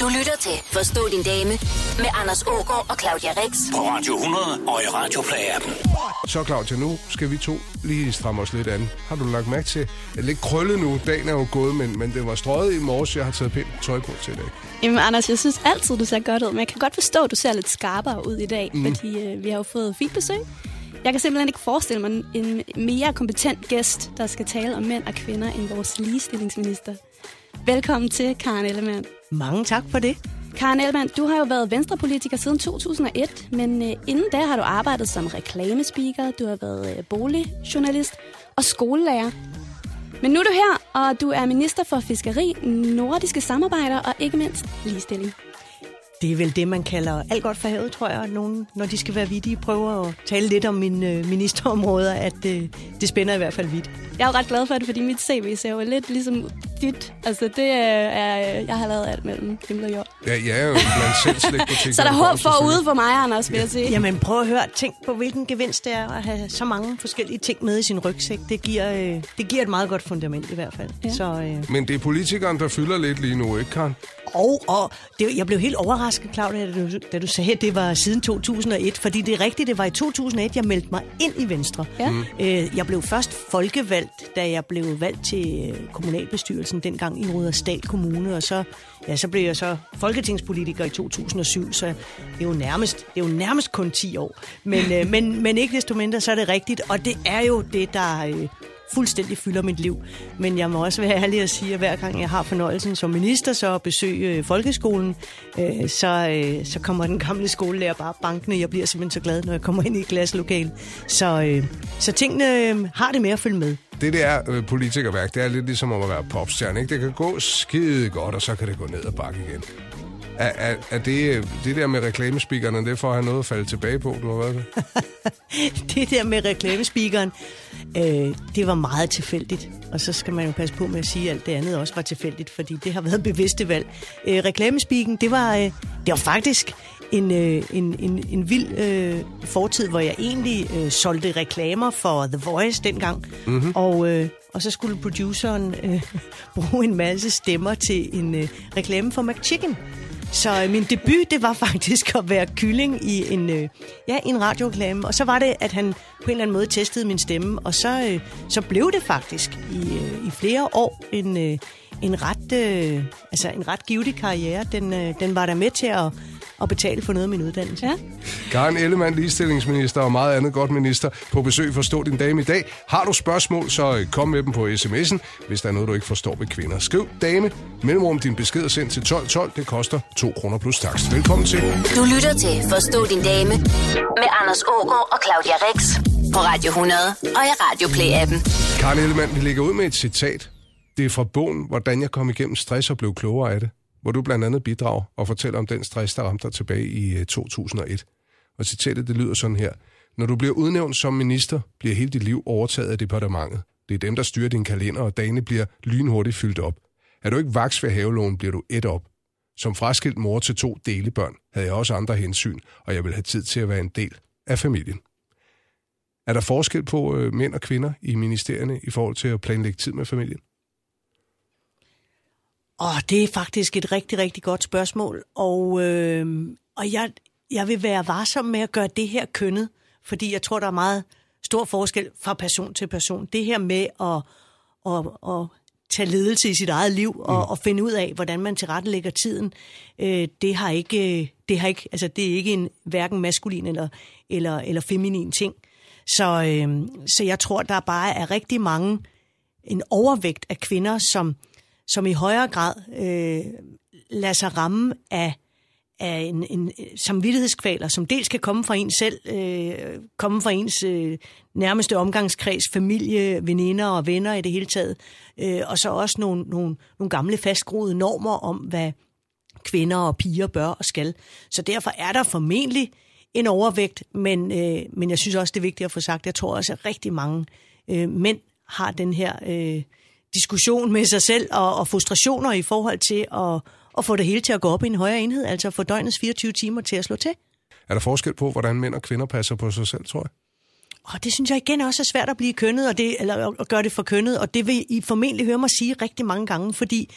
Du lytter til Forstå din dame med Anders Ågaard og Claudia Rex. På Radio 100 og i Radioplay-appen. Så Claudia, nu skal vi to lige stramme os lidt an. Har du lagt mærke til, at er lidt krøllet nu, dagen er jo gået, men, men det var strøget i morges, jeg har taget pænt tøj på til i dag. Jamen Anders, jeg synes altid, du ser godt ud, men jeg kan godt forstå, at du ser lidt skarpere ud i dag, mm. fordi øh, vi har jo fået fint besøg. Jeg kan simpelthen ikke forestille mig en mere kompetent gæst, der skal tale om mænd og kvinder end vores ligestillingsminister. Velkommen til, Karen Ellemann. Mange tak for det. Karen Ellemann, du har jo været venstrepolitiker siden 2001, men øh, inden da har du arbejdet som reklamespeaker, du har været øh, boligjournalist og skolelærer. Men nu er du her, og du er minister for fiskeri, nordiske samarbejder og ikke mindst ligestilling. Det er vel det, man kalder alt godt for havet, tror jeg. Nogen, når de skal være vidige, prøver at tale lidt om mine øh, ministerområder, at øh, det spænder i hvert fald vidt. Jeg er jo ret glad for det, fordi mit CV ser jo lidt ligesom dit. Altså, det er, jeg har lavet alt mellem himmel og jord. Ja, jeg er jo blandt selv butik. Så der er håb for ude for mig, Anders, vil jeg sige. Jamen, prøv at høre. Tænk på, hvilken gevinst det er at have så mange forskellige ting med i sin rygsæk. Det giver, øh, det giver et meget godt fundament i hvert fald. Ja. Så, øh... Men det er politikeren, der fylder lidt lige nu, ikke, Karen? Og, og det, jeg blev helt overrasket, Claudia, da du, da du sagde, at det var siden 2001. Fordi det er rigtigt, det var i 2001, jeg meldte mig ind i Venstre. Ja. Mm. Øh, jeg blev først folkevalgt, da jeg blev valgt til øh, kommunalbestyrelsen dengang i Rudersdal Kommune. Og så, ja, så blev jeg så folketingspolitiker i 2007, så det er jo nærmest, det er jo nærmest kun 10 år. Men, øh, men, men ikke desto mindre, så er det rigtigt. Og det er jo det, der... Øh, fuldstændig fylder mit liv. Men jeg må også være ærlig at sige, at hver gang jeg har fornøjelsen som minister så at besøge øh, folkeskolen, øh, så, øh, så kommer den gamle skolelærer bare bankende. Jeg bliver simpelthen så glad, når jeg kommer ind i klasselokalet. Så, øh, så tingene øh, har det med at følge med. Det der øh, politikerværk, det er lidt ligesom at være popstjerne. Ikke? Det kan gå skide godt, og så kan det gå ned og bakke igen. Er, er, er det, øh, det der med reklamespeakerne, det er for at have noget at falde tilbage på, du har været det? det der med reklamespeakeren, øh, det var meget tilfældigt. Og så skal man jo passe på med at sige, at alt det andet også var tilfældigt, fordi det har været bevidste valg. Øh, reklamespeaken, det var, øh, det var faktisk en, øh, en, en, en vild øh, fortid, hvor jeg egentlig øh, solgte reklamer for The Voice dengang. Mm-hmm. Og, øh, og så skulle produceren øh, bruge en masse stemmer til en øh, reklame for McChicken. Så øh, min debut, det var faktisk at være kylling i en, øh, ja, en radioreklame. Og så var det, at han på en eller anden måde testede min stemme. Og så, øh, så blev det faktisk i, øh, i flere år en, øh, en, ret, øh, altså en ret givetig karriere. Den, øh, den var der med til at at betale for noget af min uddannelse. Ja. Karen Ellemann, ligestillingsminister og meget andet godt minister, på besøg for Stå din dame i dag. Har du spørgsmål, så kom med dem på sms'en, hvis der er noget, du ikke forstår ved kvinder. Skriv dame, mellemrum din besked og send til 1212. Det koster 2 kroner plus takst. Velkommen til. Du lytter til Forstå din dame med Anders Ågaard og Claudia Rex på Radio 100 og i Radio Play-appen. Karen Ellemann, vi lægger ud med et citat. Det er fra bogen, hvordan jeg kom igennem stress og blev klogere af det hvor du blandt andet bidrager og fortæller om den stress, der ramte dig tilbage i øh, 2001. Og citatet det lyder sådan her. Når du bliver udnævnt som minister, bliver hele dit liv overtaget af departementet. Det er dem, der styrer din kalender, og dagene bliver lynhurtigt fyldt op. Er du ikke vaks ved havelån, bliver du et op. Som fraskilt mor til to delebørn havde jeg også andre hensyn, og jeg vil have tid til at være en del af familien. Er der forskel på øh, mænd og kvinder i ministerierne i forhold til at planlægge tid med familien? Åh, det er faktisk et rigtig, rigtig godt spørgsmål. Og, øh, og jeg, jeg vil være varsom med at gøre det her kønnet, fordi jeg tror, der er meget stor forskel fra person til person. Det her med at, at, at tage ledelse i sit eget liv og, mm. og finde ud af, hvordan man tilrettelægger tiden, øh, det har ikke, det har ikke, altså det er ikke en hverken maskulin eller, eller, eller feminin ting. Så, øh, så jeg tror, der bare er rigtig mange, en overvægt af kvinder, som som i højere grad øh, lader sig ramme af, af en, en øh, samvittighedskvaler, som dels kan komme fra en selv, øh, komme fra ens øh, nærmeste omgangskreds, familie, veninder og venner i det hele taget, øh, og så også nogle, nogle, nogle gamle fastgroede normer om, hvad kvinder og piger bør og skal. Så derfor er der formentlig en overvægt, men, øh, men jeg synes også, det er vigtigt at få sagt, jeg tror også, at rigtig mange øh, mænd har den her... Øh, diskussion med sig selv og, og frustrationer i forhold til at, at få det hele til at gå op i en højere enhed, altså få døgnets 24 timer til at slå til. Er der forskel på, hvordan mænd og kvinder passer på sig selv, tror jeg? Og det synes jeg igen også er svært at blive kønnet, og det, eller at gøre det for kønnet, og det vil I formentlig høre mig sige rigtig mange gange, fordi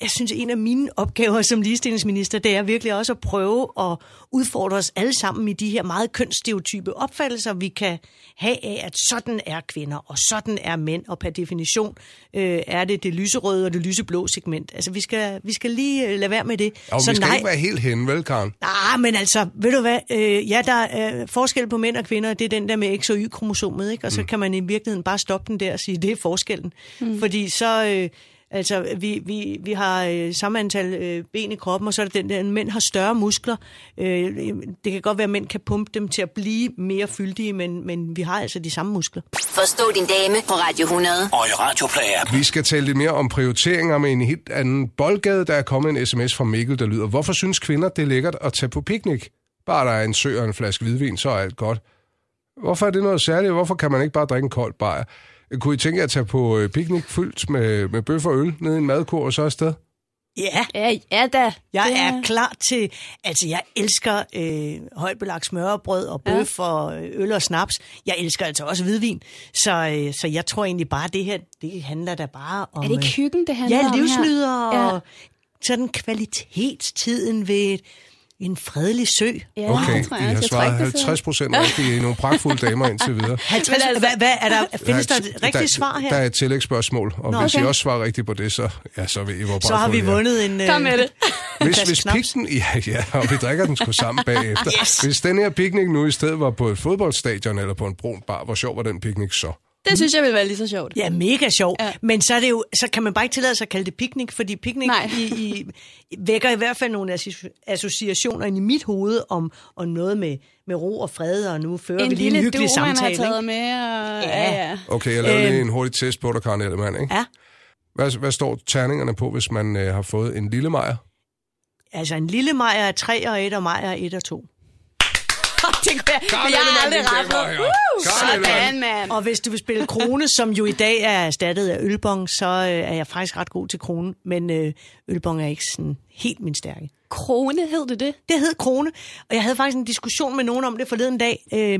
jeg synes, en af mine opgaver som ligestillingsminister, det er virkelig også at prøve at udfordre os alle sammen i de her meget kønsstereotype opfattelser, vi kan have af, at sådan er kvinder, og sådan er mænd, og per definition øh, er det det lyserøde og det lyseblå segment. Altså, vi skal, vi skal lige øh, lade være med det. Og vi skal nej, ikke være helt hen, vel, Karen? Nej, men altså, ved du hvad, øh, ja, der er øh, forskel på mænd og kvinder, det er den der med X og Y-kromosomet, ikke? Og så mm. kan man i virkeligheden bare stoppe den der og sige, det er forskellen. Mm. Fordi så... Øh, Altså, vi, vi, vi har øh, samme antal øh, ben i kroppen, og så er det den der, mænd har større muskler. Øh, det kan godt være, at mænd kan pumpe dem til at blive mere fyldige, men, men vi har altså de samme muskler. Forstå din dame på Radio 100. Og i Radioplayer. Vi skal tale lidt mere om prioriteringer med en helt anden boldgade. Der er kommet en sms fra Mikkel, der lyder, hvorfor synes kvinder, det er lækkert at tage på piknik? Bare der er en sø og en flaske hvidvin, så er alt godt. Hvorfor er det noget særligt? Hvorfor kan man ikke bare drikke en kold bajer? Kunne I tænke jer at tage på øh, piknik fyldt med, med bøf og øl ned i en madkur og så afsted? Ja. Ja, ja da. Jeg Det er klar til... Altså, jeg elsker øh, højbelagt smørbrød og bøf ja. og øh, øl og snaps. Jeg elsker altså også hvidvin. Så, øh, så jeg tror egentlig bare, det her det handler da bare om... Er det ikke øh, hyggen, det handler Ja, om her? livsnyder Ja. og sådan kvalitetstiden ved en fredelig sø. Ja, Okay, det tror I jeg har. Jeg tror svaret ikke, det 50 procent rigtigt. I er nogle pragtfulde damer indtil videre. 50, Men altså- hvad, hvad er der, findes der, er et et- rigtigt svar her? Der er et tillægsspørgsmål, og Nå, hvis okay. I også svarer rigtigt på det, så, ja, så ved I, hvor så har vi I vundet en... øh, Kom med det. Hvis, hvis pikten, ja, ja, og vi drikker den sgu sammen bagefter. Yes. Hvis den her piknik nu i stedet var på et fodboldstadion eller på en brun bar, hvor sjov var den piknik så? Det synes jeg vil være lige så sjovt. Ja, mega sjov. Ja. Men så, er det jo, så kan man bare ikke tillade sig at kalde det piknik, fordi piknik Nej. i, i, vækker i hvert fald nogle associ- associationer ind i mit hoved om, om noget med, med ro og fred, og nu fører En vi lige en lille hyggelig du, man har samtale. taget ikke? med. Og, Ja. ja. Okay, jeg laver lige Øhm. en hurtig test på dig, Karen Ellemann, ikke? Ja, Hvad, hvad står terningerne på, hvis man øh, har fået en lille mejer? altså en lille Maja er 3 og 1, og Maja er 1 og 2. det kunne jeg, men jeg har aldrig ramt. Sådan, mand. Og hvis du vil spille krone, som jo i dag er erstattet af ølbong, så øh, er jeg faktisk ret god til krone. Men øh, ølbong er ikke sådan helt min stærke. Krone hed det det? Det hed krone, og jeg havde faktisk en diskussion med nogen om det forleden dag. Øh,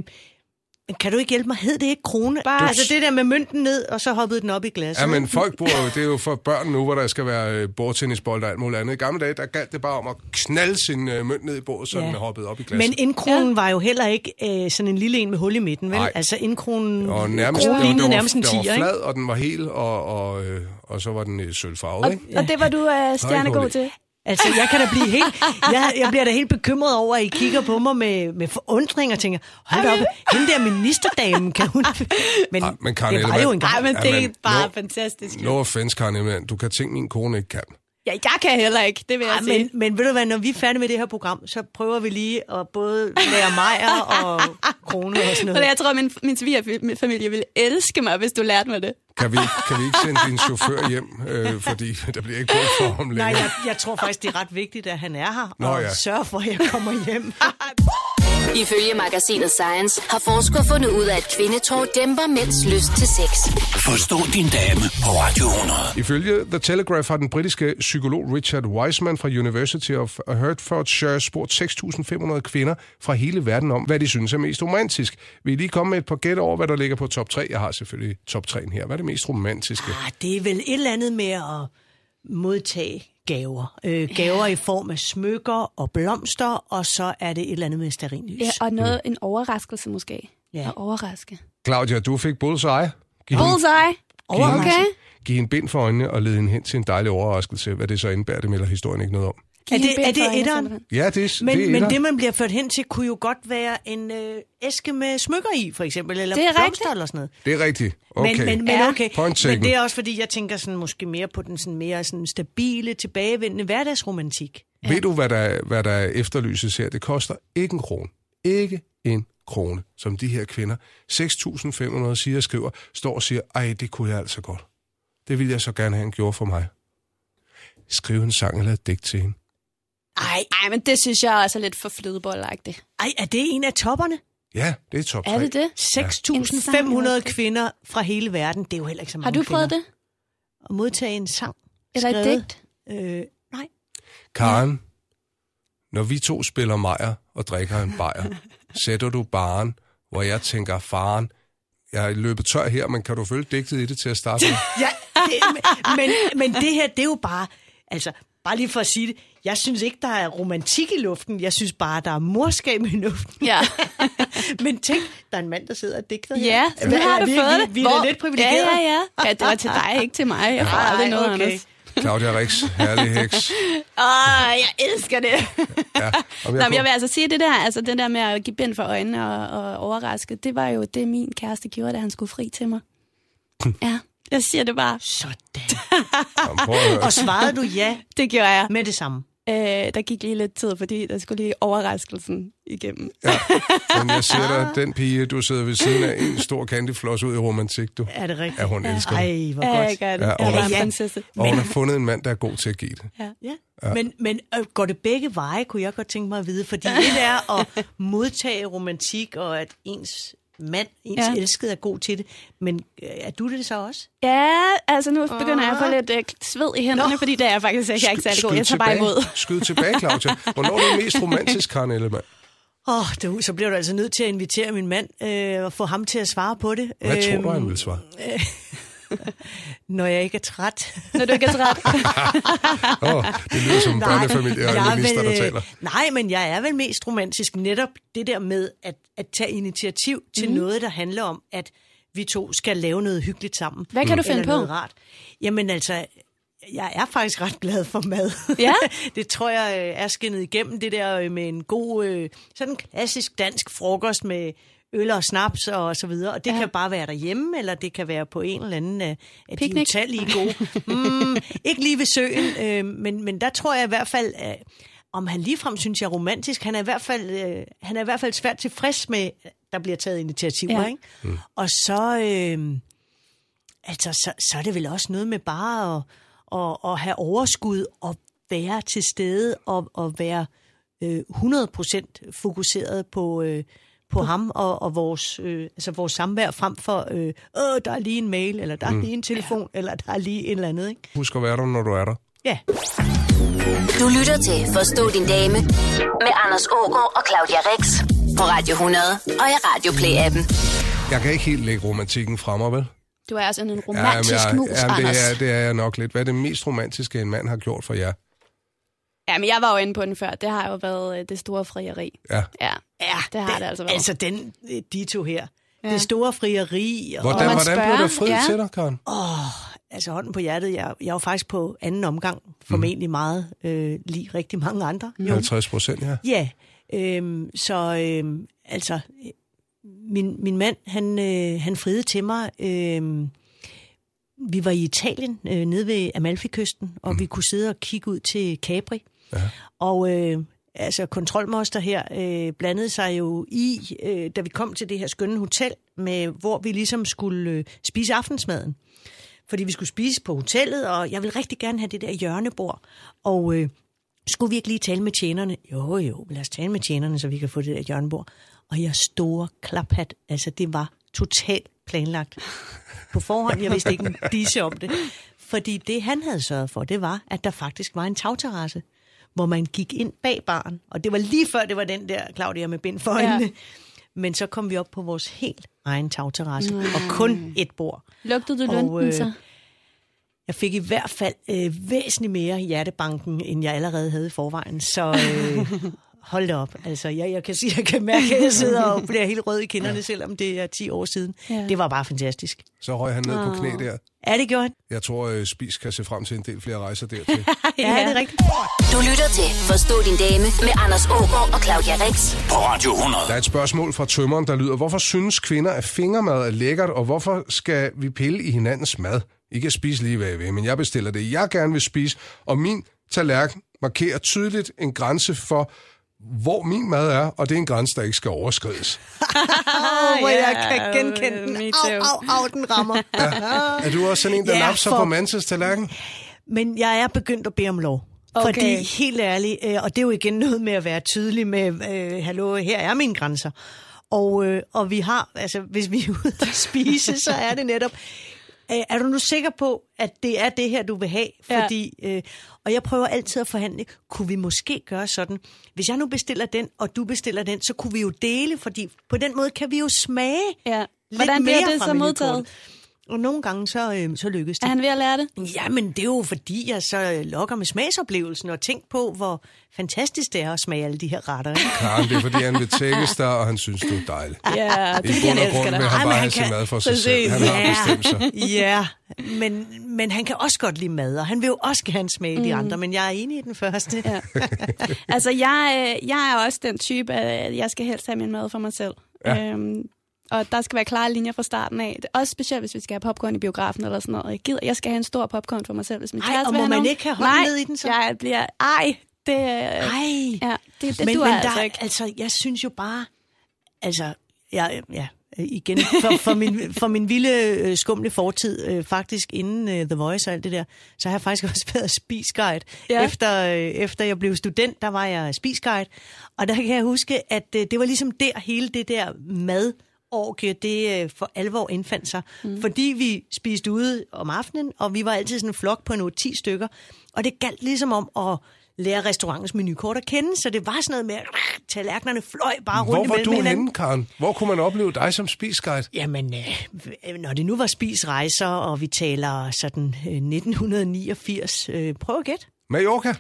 men kan du ikke hjælpe mig? Hed det ikke krone? Bare, altså det der med mønten ned, og så hoppede den op i glasset. Ja, men folk bruger jo, det er jo for børn nu, hvor der skal være øh, bordtennisbold og alt muligt andet. I gamle dage, der galt det bare om at knalde sin øh, mønt ned i bordet, så Ja. den hoppede op i glasset. Men indkronen ja. var jo heller ikke øh, sådan en lille en med hul i midten, vel? Nej. Altså indkronen, og nærmest, kronen det, var, lignede det, var, nærmest en var tiger, ikke? flad, og den var hel, og, og, øh, og så var den øh, sølvfarvet, Og, ikke? og det var du uh, stjernegod til. Altså, jeg kan da blive helt... Jeg, jeg bliver da helt bekymret over, at I kigger på mig med, med forundring og tænker, hold op, hende der ministerdame, kan hun... Men, Ej, men Karen det var Ellemann- jo engang. Nej, men det er bare no- fantastisk. No offense, Karen Ellemann. Du kan tænke, min kone ikke kan. Ja, jeg kan heller ikke, det vil jeg Ej, sige. men, men ved du hvad, når vi er færdige med det her program, så prøver vi lige at både lære Majer og Krone og sådan Og noget. jeg tror, min, min svigerfamilie ville elske mig, hvis du lærte mig det. Kan vi, kan vi ikke sende din chauffør hjem, øh, fordi der bliver ikke brug for ham Nej, længere? jeg, jeg tror faktisk, det er ret vigtigt, at han er her, Nå, og ja. sørger for, at jeg kommer hjem. Ifølge magasinet Science har forskere fundet ud af, at kvindetår dæmper mænds lyst til sex. Forstå din dame på Radio 100. Ifølge The Telegraph har den britiske psykolog Richard Wiseman fra University of Hertfordshire spurgt 6.500 kvinder fra hele verden om, hvad de synes er mest romantisk. Vil I lige komme med et par gæt over, hvad der ligger på top 3? Jeg har selvfølgelig top 3'en her. Hvad er det mest romantiske? Ah, det er vel et eller andet med at modtage gaver. Øh, gaver i form af smykker og blomster, og så er det et eller andet med stearinlys. Ja, og noget, en overraskelse måske. Ja. At overraske. Claudia, du fik bullseye. Giv hende, Bullseye. Overraskelse. Okay. giv hende bind for øjnene og led hende hen til en dejlig overraskelse. Hvad det så indebærer, det melder historien ikke noget om. Er det, er det etteren? Ja, det er, Men, det er men det, man bliver ført hen til, kunne jo godt være en øh, æske med smykker i, for eksempel, eller Det er blomster rigtigt. eller sådan noget. Det er rigtigt. Okay. Men, men, men Ja. okay. Point. Men det er også fordi, jeg tænker sådan, måske mere på den sådan mere sådan stabile, tilbagevendende hverdagsromantik. Ved du, hvad der, hvad der efterlyses her? Det koster ikke en krone. Ikke en krone, som de her kvinder, 6.500 siger og skriver, står og siger, ej, det kunne jeg altså godt. Det ville jeg så gerne have, han gjorde for mig. Skriv en sang eller et digt til hende. Ej, Ej, men det synes jeg også er lidt for flødebollagtigt. ej, er det en af topperne? Ja, det er top 3. Er det det? 6.500 kvinder fra hele verden. Det er jo heller ikke så mange Har du prøvet kvinder. det? At modtage en sang. Eller et digt? Øh, nej. Karen, når vi to spiller mejer og drikker en bajer, sætter du baren, hvor jeg tænker, faren, jeg er løbet tør her, men kan du følge digtet i det til at starte med? Ja, det, men, men det her, det er jo bare... Altså, bare lige for at sige det, jeg synes ikke, der er romantik i luften. Jeg synes bare, der er morskab i luften. Ja. Men tænk, der er en mand, der sidder og digter her. Ja, så Hvad har er du vi, fået vi, det. Vi er da lidt privilegerede. Ja, ja, ja. ja. det var til dig, ikke til mig. Jeg får aldrig noget, okay. Anders. Claudia Rix, herlig heks. Åh, jeg elsker det. Ja. Nå, men jeg vil altså sige, det der, altså det der med at give bind for øjnene og, og overraske, det var jo det, min kæreste gjorde, da han skulle fri til mig. Ja, jeg siger det bare. Sådan. Jamen. Og svarede du ja Det gjorde jeg. med det samme? Øh, der gik lige lidt tid, fordi der skulle lige overraskelsen igennem. Ja. Men jeg siger dig, den pige, du sidder ved siden af, en stor candyfloss ud i romantik, du. Er det rigtigt? Ja, hun elsker det. Ej, hvor Ja, godt. jeg gør det. Ja, Ja, og hun- en Ja. Og hun har fundet en mand, der er god til at give det. Ja. Ja. ja. Men, men øh, går det begge veje, kunne jeg godt tænke mig at vide. Fordi det er at modtage romantik, og at ens mand, ens Ja. elskede er god til det. Men øh, er du det så også? Ja, altså nu begynder jeg at få lidt øh, sved i hænderne, Nå. fordi det er jeg faktisk ikke, jeg er ikke særlig god. Jeg tager bare tilbage. imod. Skyd tilbage, Claudia. Hvornår er du mest romantisk, Karen Ellemann? Åh, oh, det, så bliver du altså nødt til at invitere min mand øh, og få ham til at svare på det. Hvad tror du, Øhm, han vil svare? Når jeg ikke er træt. Når du ikke er træt. Åh, oh, det lyder som en børnefamilie og jeg en er minister, der vel, øh, taler. Nej, men jeg er vel mest romantisk netop det der med at, at tage initiativ til mm. noget, der handler om, at vi to skal lave noget hyggeligt sammen. Hvad kan du finde på? Rart. Jamen altså, jeg er faktisk ret glad for mad. Ja? det tror jeg øh, er skinnet igennem det der øh, med en god, sådan klassisk dansk frokost med øl og snaps og så videre. Og det Ja. kan bare være derhjemme, eller det kan være på en eller anden af, af de Picnic. utallige gode. Mm, ikke lige ved søen, øh, men, men der tror jeg i hvert fald, øh, om han ligefrem synes jeg er romantisk, han er i hvert fald, øh, han er i hvert fald svært tilfreds med, der bliver taget initiativer. Ja. Ikke? Mm. Og så, øh, altså, så, så er det vel også noget med bare at, at, at have overskud og være til stede og, og være øh, 100% fokuseret på, øh, på ham og, og vores, øh, altså vores samvær frem for, øh, Åh, der er lige en mail, eller der er lige en telefon, eller der er lige et eller andet. Ikke? Husk at være der, når du er der. Ja. Du lytter til Forstå din dame med Anders Ågaard og Claudia Rex på Radio 100 og i Radio Play-appen. Jeg kan ikke helt lægge romantikken fra mig, vel? Du er sådan en romantisk jeg, mus, jamen, det, Anders. er, det er jeg nok lidt. Hvad er det mest romantiske, en mand har gjort for jer? Ja, men jeg var jo inde på den før. Det har jo været øh, det store frieri. Ja. Ja, Ja, det har det altså været. Altså den, øh, de to her. Ja. Det store frieri. Og, Hvordan, man hvordan blev spørger, der frid ja. til dig, Karen? altså hånden på hjertet, jeg, jeg jo faktisk på anden omgang, formentlig Mm. meget øh, lige rigtig mange andre. Jo. 50 procent, ja. Ja, øhm, så øhm, altså, øh, min, min mand, han, øh, han friede til mig. Øhm, vi var i Italien, øh, nede ved Amalfi-kysten, og mm. vi kunne sidde og kigge ud til Capri. Ja. Og øh, altså, kontrolmoster her øh, blandede sig jo i, øh, da vi kom til det her skønne hotel, med, hvor vi ligesom skulle øh, spise aftensmaden. Fordi vi skulle spise på hotellet, og jeg ville rigtig gerne have det der hjørnebord. Og øh, skulle vi ikke lige tale med tjenerne? Jo, jo, lad os tale med tjenerne, så vi kan få det der hjørnebord. Og jeg store klaphat, altså det var totalt planlagt på forhånd. Jeg vidste ikke en disse om det. Fordi det, han havde sørget for, det var, at der faktisk var en tagterrasse, hvor man gik ind bag baren. Og det var lige før, det var den der, Claudia, med bind for øjnene. Ja. Men så kom vi op på vores helt egen tagterrasse, og kun et bord. Lugtede du lunten øh, så? Jeg fik i hvert fald øh, væsentligt mere i hjertebanken, end jeg allerede havde i forvejen. Så øh, hold da op. Altså, jeg, jeg, kan, sige, jeg kan mærke, at jeg sidder og bliver helt rød i kinderne, selvom det er 10 år siden. Ja. Det var bare fantastisk. Så røg han ned på knæ der. Er det gjort? Jeg tror, øh, Spis kan se frem til en del flere rejser dertil. Ja, ja. er det rigtigt? Du lytter til Forstå din dame med Anders Ågaard og Claudia Rex. På Radio 100. Der er et spørgsmål fra tømmeren, der lyder, hvorfor synes kvinder, at fingermad er lækkert, og hvorfor skal vi pille i hinandens mad? I kan spise lige hvad I vil, men jeg bestiller det, jeg gerne vil spise, og min tallerken markerer tydeligt en grænse for, hvor min mad er, og det er en grænse, der ikke skal overskrides. Åh, hvor ja, jeg kan genkende den. Au, au, au, den rammer. Er du også sådan en, der Ja, napser for- på mandsens tallerken? Men jeg er begyndt at bede om lov. Okay. Fordi helt ærligt, øh, og det er jo igen noget med at være tydelig med, øh, hallo, her er mine grænser. Og, øh, og vi har, altså hvis vi er ude at spise, så er det netop, øh, er du nu sikker på, at det er det her, du vil have? Ja. Fordi, øh, og jeg prøver altid at forhandle, kunne vi måske gøre sådan, hvis jeg nu bestiller den, og du bestiller den, så kunne vi jo dele, fordi på den måde kan vi jo smage Ja. lidt Hvordan bliver mere det fra så modtaget? Og nogle gange så, øh, så lykkes det. Er han ved at lære det? Ja, men det er jo fordi, jeg så lokker med smagsoplevelsen og tænk på, hvor fantastisk det er at smage alle de her retter. Ikke? Karen, det er fordi, han vil tækkes dig, og han synes, du er dejlig. Ja, I bund og grund vil han Ej, bare han have sin kan- mad for sig Præcis. selv. Han har bestemt sig. ja, men, men han kan også godt lide mad, og han vil jo også gerne smage mm. de andre, men jeg er enig i den første. Ja. altså, jeg, øh, jeg er også den type, at jeg skal helst have min mad for mig selv. Ja. Øhm, og der skal være klare linjer fra starten af. Det er også specielt, hvis vi skal have popcorn i biografen eller sådan noget. Jeg, gider, jeg skal have en stor popcorn for mig selv, hvis min kæreste og må man nogen. ikke have hånden ned i den så? jeg bliver... Ej, det, Ej. ja, det, det men, duer men altså der, ikke. altså, jeg synes jo bare, altså, jeg, ja, øh, igen, for, for, min, for min vilde øh, skumle fortid, øh, faktisk inden øh, The Voice og alt det der, så har jeg faktisk også været spisguide. Ja. Efter, øh, efter jeg blev student, der var jeg spisguide, og der kan jeg huske, at øh, det var ligesom der, hele det der mad, orgie, det øh, for alvor indfandt sig. Mm. Fordi vi spiste ude om aftenen, og vi var altid sådan en flok på en 8-10 stykker. Og det galt ligesom om at lære restaurantens menukort at kende, så det var sådan noget med, at øh, tallerkenerne fløj bare Hvor rundt var imellem du hinanden. henne, Karen? Hvor kunne man opleve dig som spisguide? Jamen, øh, når det nu var spisrejser, og vi taler sådan øh, 1989, øh, prøv at gætte. Mallorca?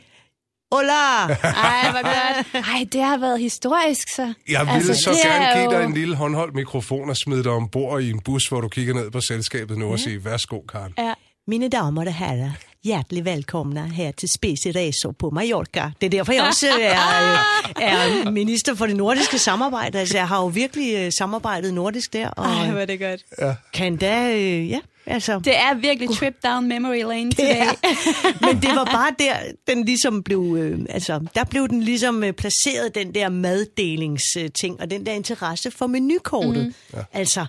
Hola! Ej, hvor godt. Ej, det har været historisk, så. Jeg ville Altså, så er gerne give jo- dig en lille håndholdt mikrofon og smide dig ombord i en bus, hvor du kigger ned på selskabet nu og siger, værsgo, Karen. Ja. Mine damer og herrer, hjertelig velkomna her til Spesireso på Mallorca. Det er derfor, jeg også øh, er, øh, er minister for det nordiske samarbejde. Altså, jeg har jo virkelig øh, samarbejdet nordisk der, og Ej, hvor er det godt. kan da, øh, ja, altså... Det er virkelig trip down memory lane today. Ja. Men det var bare der, den ligesom blev, øh, altså, der blev den ligesom øh, placeret, den der maddelingsting, og den der interesse for menukortet. Mm. Ja. Altså,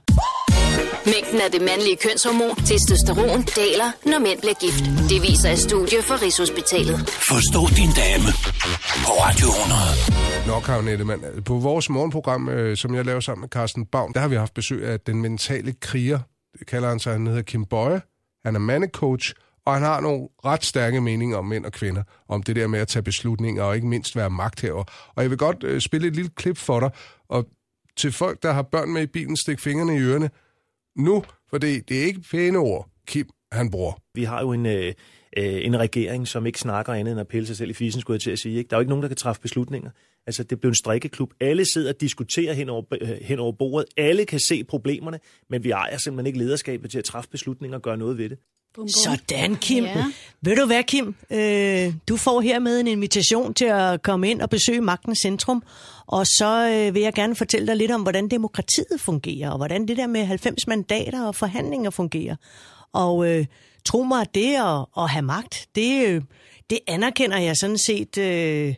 Mængden af det mandlige kønshormon, testosteron, daler, når mænd bliver gift. Det viser et studie fra Rigshospitalet. Forstå din dame på Radio 100. Nå, Karen Nettemann, på vores morgenprogram, øh, som jeg laver sammen med Carsten Baum, der har vi haft besøg af den mentale kriger. Det kalder han sig, han hedder Kim Bøje. Han er mandecoach, og han har nogle ret stærke meninger om mænd og kvinder, om det der med at tage beslutninger og ikke mindst være magthaver. Og jeg vil godt øh, spille et lille klip for dig, og til folk, der har børn med i bilen, stik fingrene i ørerne nu, for det, er ikke pæne ord, Kim han bruger. Vi har jo en, øh, øh, en regering, som ikke snakker andet end at pille sig selv i fisen, skulle jeg til at sige. Ikke? Der er jo ikke nogen, der kan træffe beslutninger. Altså, det blev en strikkeklub. Alle sidder og diskuterer hen over, øh, hen over bordet. Alle kan se problemerne, men vi ejer simpelthen ikke lederskabet til at træffe beslutninger og gøre noget ved det. Bum, bum. sådan Kim. Ja. Ved du hvad, Kim? Øh, du får hermed en invitation til at komme ind og besøge Magtens Centrum, og så øh, vil jeg gerne fortælle dig lidt om, hvordan demokratiet fungerer, og hvordan det der med 90 mandater og forhandlinger fungerer. Og øh, tro mig, at det at, at have magt, det, øh, det anerkender jeg sådan set øh,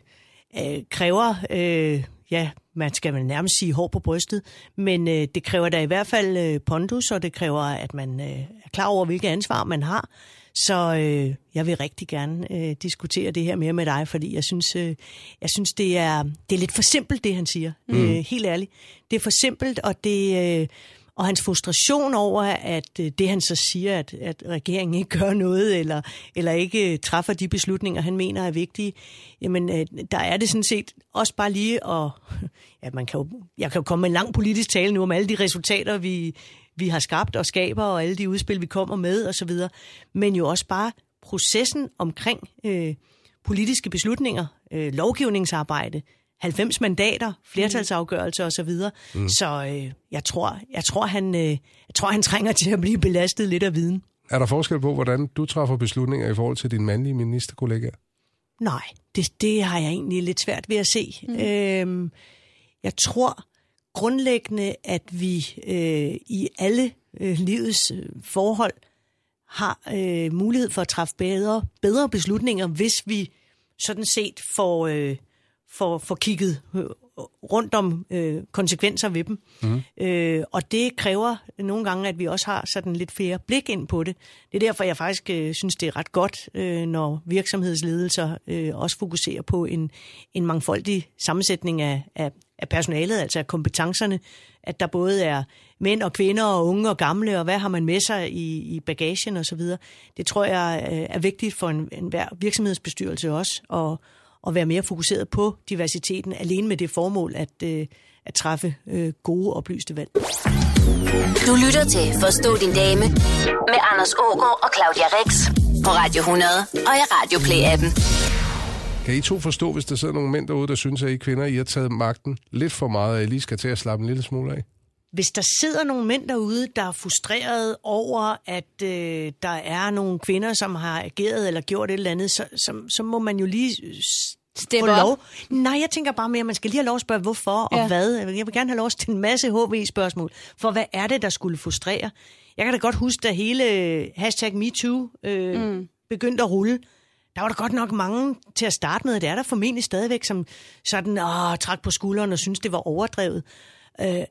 øh, kræver, øh, ja, man skal vel nærmest sige hår på brystet, men øh, det kræver da i hvert fald øh, pondus, og det kræver, at man øh, er klar over, hvilket ansvar man har. Så øh, jeg vil rigtig gerne øh, diskutere det her mere med dig, fordi jeg synes, øh, jeg synes det, er, det er lidt for simpelt, det han siger. Mm. Øh, helt ærligt. Det er for simpelt, og det... Øh, og hans frustration over, at øh, det han så siger, at, at regeringen ikke gør noget, eller, eller ikke øh, træffer de beslutninger, han mener er vigtige, jamen øh, der er det sådan set også bare lige at, ja, man kan jo, jeg kan jo komme med en lang politisk tale nu om alle de resultater, vi, vi har skabt og skaber, og alle de udspil, vi kommer med osv., men jo også bare processen omkring øh, politiske beslutninger, øh, lovgivningsarbejde, 90 mandater, flertalsafgørelser osv. Mm. Så øh, jeg tror, jeg tror han, øh, jeg tror han trænger til at blive belastet lidt af viden. Er der forskel på, hvordan du træffer beslutninger i forhold til din mandlige ministerkollega? Nej, det, det har jeg egentlig lidt svært ved at se. Mm. Øhm, jeg tror grundlæggende, at vi øh, i alle øh, livets øh, forhold har øh, mulighed for at træffe bedre, bedre beslutninger, hvis vi sådan set får, øh, får, får kigget øh, rundt om øh, konsekvenser ved dem. Mm. Øh, og det kræver nogle gange, at vi også har sådan lidt flere blik ind på det. Det er derfor, jeg faktisk øh, synes, det er ret godt, øh, når virksomhedsledelser øh, også fokuserer på en, en mangfoldig sammensætning af, af, af personalet, altså af kompetencerne, at der både er mænd og kvinder og unge og gamle, og hvad har man med sig i, i bagagen osv. Det tror jeg øh, er vigtigt for en, en hver virksomhedsbestyrelse også, og, at være mere fokuseret på diversiteten, alene med det formål at, øh, at træffe øh, gode, oplyste valg. Du lytter til Forstå din dame med Anders Ågaard og Claudia Rex på Radio 100 og i Radio Play-appen. Kan I to forstå, hvis der sidder nogle mænd derude, der synes, at I kvinder, I har taget magten lidt for meget, og I lige skal til at slappe en lille smule af? Hvis der sidder nogle mænd derude, der er frustreret over, at øh, der er nogle kvinder, som har ageret eller gjort et eller andet, så, så, så må man jo lige Step få lov. Nej, jeg tænker bare mere, at man skal lige have lov at spørge, hvorfor og Ja. hvad. Jeg vil gerne have lov stille en masse HV-spørgsmål. For hvad er det, der skulle frustrere? Jeg kan da godt huske, da hele øh, hashtag MeToo øh, mm. begyndte at rulle, der var der godt nok mange til at starte med, det er der formentlig stadigvæk, som sådan åh, trak på skulderen og synes det var overdrevet. Øh,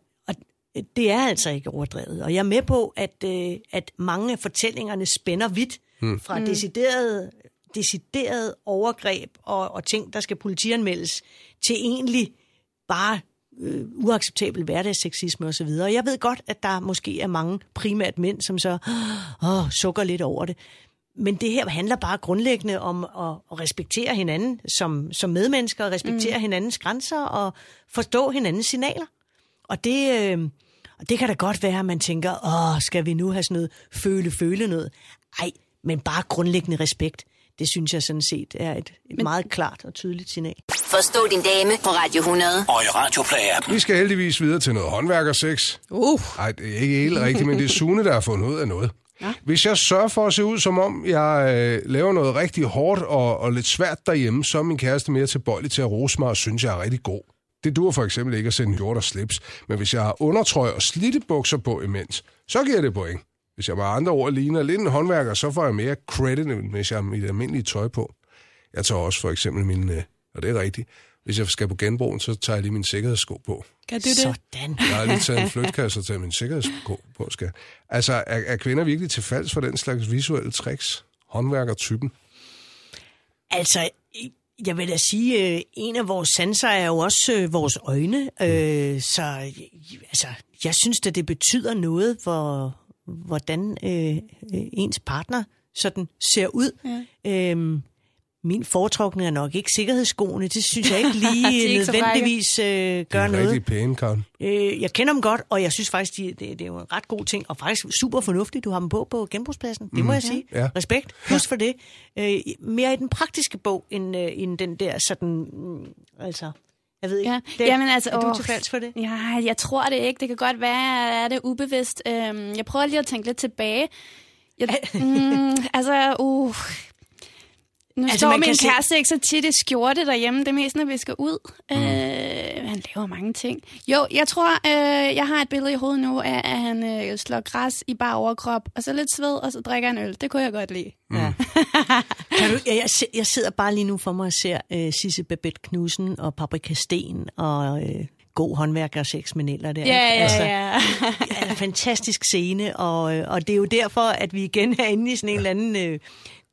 det er altså ikke overdrevet. Og jeg er med på, at, øh, at mange af fortællingerne spænder vidt fra mm. decideret, decideret overgreb og, og ting, der skal politianmeldes, til egentlig bare øh, uacceptabel hverdagsseksisme osv. Og jeg ved godt, at der måske er mange primært mænd, som så åh, sukker lidt over det. Men det her handler bare grundlæggende om at, at respektere hinanden som, som medmennesker, respektere mm. hinandens grænser og forstå hinandens signaler. Og det, øh, og det kan da godt være, at man tænker, åh, skal vi nu have sådan noget føle-føle noget? Ej, men bare grundlæggende respekt. Det synes jeg sådan set er et, et meget klart og tydeligt signal. Forstå din dame på Radio 100. Og i Radio Play-appen. Vi skal heldigvis videre til noget håndværkersex. Uh. Nej, det er ikke helt rigtigt, men det er Sune, der har fundet ud af noget. Ja. Hvis jeg sørger for at se ud, som om jeg øh, laver noget rigtig hårdt og, og lidt svært derhjemme, så er min kæreste mere tilbøjelig til at rose mig og synes, jeg er rigtig god. Det dur for eksempel ikke at sende hjort og slips, men hvis jeg har undertrøj og slidte bukser på imens, så giver det point. Hvis jeg med andre ord ligner lidt en håndværker, så får jeg mere credit, end hvis jeg har mit almindelige tøj på. Jeg tager også for eksempel min, øh, og det er rigtigt, hvis jeg skal på genbrugen, så tager jeg lige min sikkerhedssko på. Kan du det? Sådan. Jeg har lige taget en flytkasse og taget min sikkerhedssko på, skal. Altså, er, er kvinder virkelig til falds for den slags visuelle tricks? Håndværkertypen? Altså, jeg vil da sige, øh, en af vores sanser er jo også øh, vores øjne. Øh, så øh, altså, jeg synes at det betyder noget, hvor, hvordan øh, øh, ens partner sådan ser ud. Ja. Øhm, min foretrukne er nok ikke sikkerhedsskoene. Det synes jeg ikke De er lige ikke nødvendigvis øh, Det gør er noget. rigtig pæne, Karen. Øh, jeg kender dem godt, og jeg synes faktisk, de, det, det er jo en ret god ting, og faktisk super fornuftigt, du har dem på på genbrugspladsen. Det må jeg sige. Ja. Respekt. Plus for det. Øh, mere i den praktiske bog, end, øh, end den der sådan, mm, altså, jeg ved ikke. Ja. Det, Jamen, altså, er du åh. til falds for det? Ja, jeg tror det ikke. Det kan godt være, at det er ubevidst. Øhm, jeg prøver lige at tænke lidt tilbage. Jeg, mm, altså, uh, nu Altså, står min kan se- kæreste ikke så tit i skjorte derhjemme. Det mest, når vi skal ud. Mm. Øh, han laver mange ting. Jo, jeg tror, øh, jeg har et billede i hovedet nu af, at han øh, slår græs i bare overkrop, og så lidt sved, og så drikker han øl. Det kunne jeg godt lide. Ja. kan du, jeg, jeg, si- jeg sidder bare lige nu for mig og ser øh, Sisse Babette Knudsen og Paprika Sten og øh, god håndværker og sex med Neller der. Ja, ikke? ja, Altså, ja. ja, en fantastisk scene, og, øh, og det er jo derfor, at vi igen er inde i sådan en eller anden øh,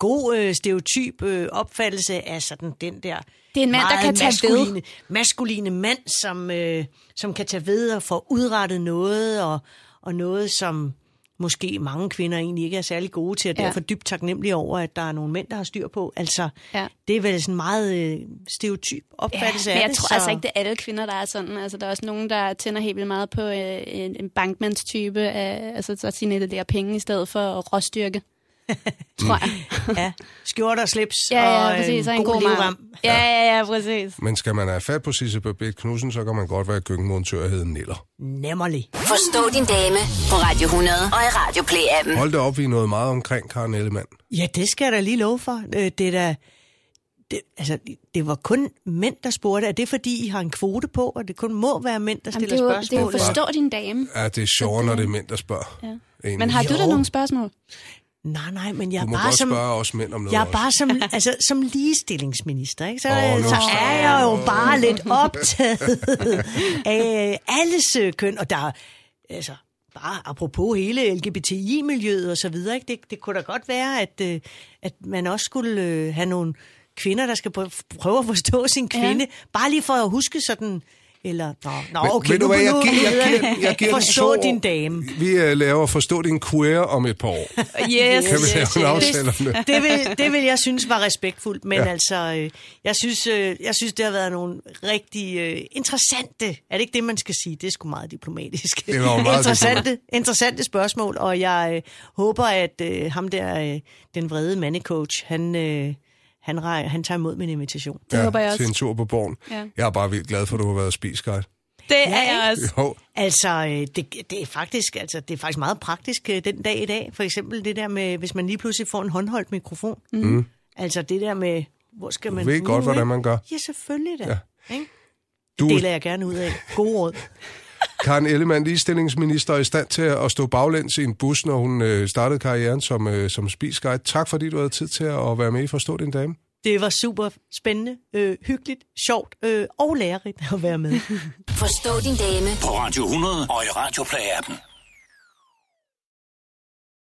god øh, stereotyp øh, opfattelse af sådan den der Det er en mand, der kan tage ved. maskuline, maskuline mand, som, øh, som kan tage ved og få udrettet noget, og, og noget, som måske mange kvinder egentlig ikke er særlig gode til, og Ja. derfor dybt taknemmelige over, at der er nogle mænd, der har styr på. Altså, Ja. det er vel sådan meget øh, stereotyp opfattelse Ja, men af jeg det. tror altså ikke, det er alle kvinder, der er sådan. Altså, der er også nogen, der tænder helt vildt meget på øh, en, en bankmandstype, af, altså så signalerer penge i stedet for råstyrke. tror jeg. Ja, skjorter og slips Ja, ja, og præcis. Og en en god, god livrem. mand. Ja, ja, ja, præcis. Men skal man have fat på Sisse Babette Knudsen, så kan man godt være køkkenmontør og hedde Niller. Nemmerlig. Forstå din dame på Radio 100 og i Radio Play-appen. Hold da op, vi er noget meget omkring Karen Ellemann. Ja, det skal jeg da lige love for. Øh, Det er da... Det, altså, det var kun mænd, der spurgte. Er det fordi, I har en kvote på, og det kun må være mænd, der Jamen, stiller det, er jo, det er jo spørgsmål? forstå din dame. Ja, det er sjovere, når det er mænd, der spørger. Ja. Egentlig. Men har du da nogle spørgsmål? Nej, nej, men jeg er bare som... spørge os mænd om noget Jeg er også. bare som, altså, som ligestillingsminister, ikke? Så, nu så er jeg jo bare lidt optaget af alles øh, køn, og der er, altså, bare apropos hele LGBTI-miljøet og så videre, ikke? Det, det kunne da godt være, at, øh, at man også skulle øh, have nogle kvinder, der skal prø- prøve at forstå sin kvinde, ja. bare lige for at huske sådan Eller, nå, nå Men okay, du nu, hvad, jeg nu giver- jeg giver- det, jeg giver Forstå din dame. Vi uh, laver Forstå din queer om et par år. Yes, Kan vi lave yes, en yes. om det? Det vil, det vil jeg synes var respektfuldt, men Ja. altså, øh, jeg synes, øh, jeg synes, det har været nogle rigtig øh, interessante, er det ikke det, man skal sige? Det er sgu meget diplomatisk. Det var meget interessante, interessante spørgsmål, og jeg øh, håber, at øh, ham der, øh, den vrede mandecoach, han, øh, han, rej- han tager imod min invitation. Det håber jeg Til en også. tur på borgen. Ja. Jeg er bare vildt glad for, at du har været spisguide. Det er Ja, jeg også. Jo, Altså, øh, det, det, er faktisk, altså, det er faktisk meget praktisk øh, den dag i dag. For eksempel det der med, hvis man lige pludselig får en håndholdt mikrofon. Mm. Altså det der med, hvor skal man... du ved godt, nu, hvordan ikke? man gør. Ja, selvfølgelig da. Ja. Ja. Ikke? Du, Det deler jeg gerne ud af. God råd. Karen Ellemann, ligestillingsminister, er i stand til at stå baglæns i en bus, når hun øh, startede karrieren som, øh, som spisguide. Tak fordi du havde tid til at være med i Forstå din dame. Det var super spændende, øh, hyggeligt, sjovt øh, og lærerigt at være med. Forstå din dame På Radio 100 og i Radioplay-appen.